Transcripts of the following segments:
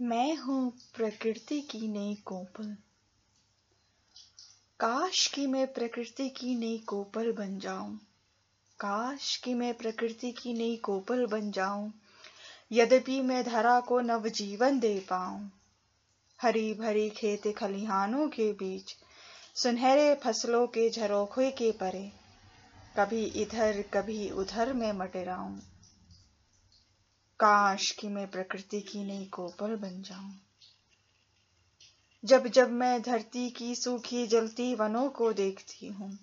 मैं हूँ प्रकृति की नई कोपल। काश कि मैं प्रकृति की नई कोपल बन जाऊँ। काश कि मैं प्रकृति की नई कोपल बन जाऊँ। यद्यपि मैं धरा को नवजीवन दे पाऊँ। हरी भरी खेत खलिहानों के बीच, सुनहरे फ़सलों के झरोखे के परे, कभी इधर, कभी उधर में मटराऊं काश कि मैं प्रकृति की नई कोपल बन जाऊँ। जब जब मैं धरती की सूखी जलती वनों को देखती हूँ,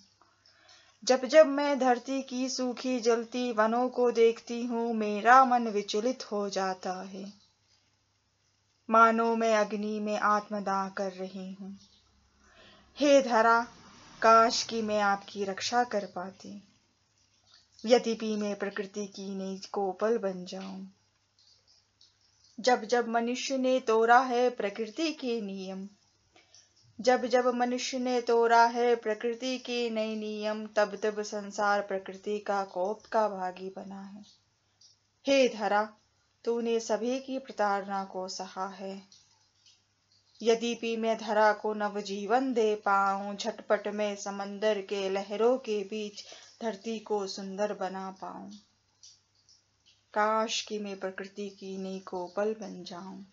जब जब मैं धरती की सूखी जलती वनों को देखती हूँ, मेरा मन विचलित हो जाता है। मानो मैं अग्नि में आत्मदाह कर रही हूँ। हे धरा, काश कि मैं आपकी रक्षा कर पाती, यद्यपि मैं प्रकृति की नई कोपल बन जाऊँ। जब जब मनुष्य ने तोड़ा है प्रकृति के नियम, जब जब मनुष्य ने तोड़ा है प्रकृति के नए नियम, तब तब संसार प्रकृति का कोप का भागी बना है। हे धरा, तूने सभी की प्रताड़ना को सहा है। यदि भी मैं धरा को नवजीवन दे पाऊँ, झटपट में समंदर के लहरों के बीच धरती को सुंदर बना पाऊँ। काश कि मैं प्रकृति की नई कोपल बन जाऊँ।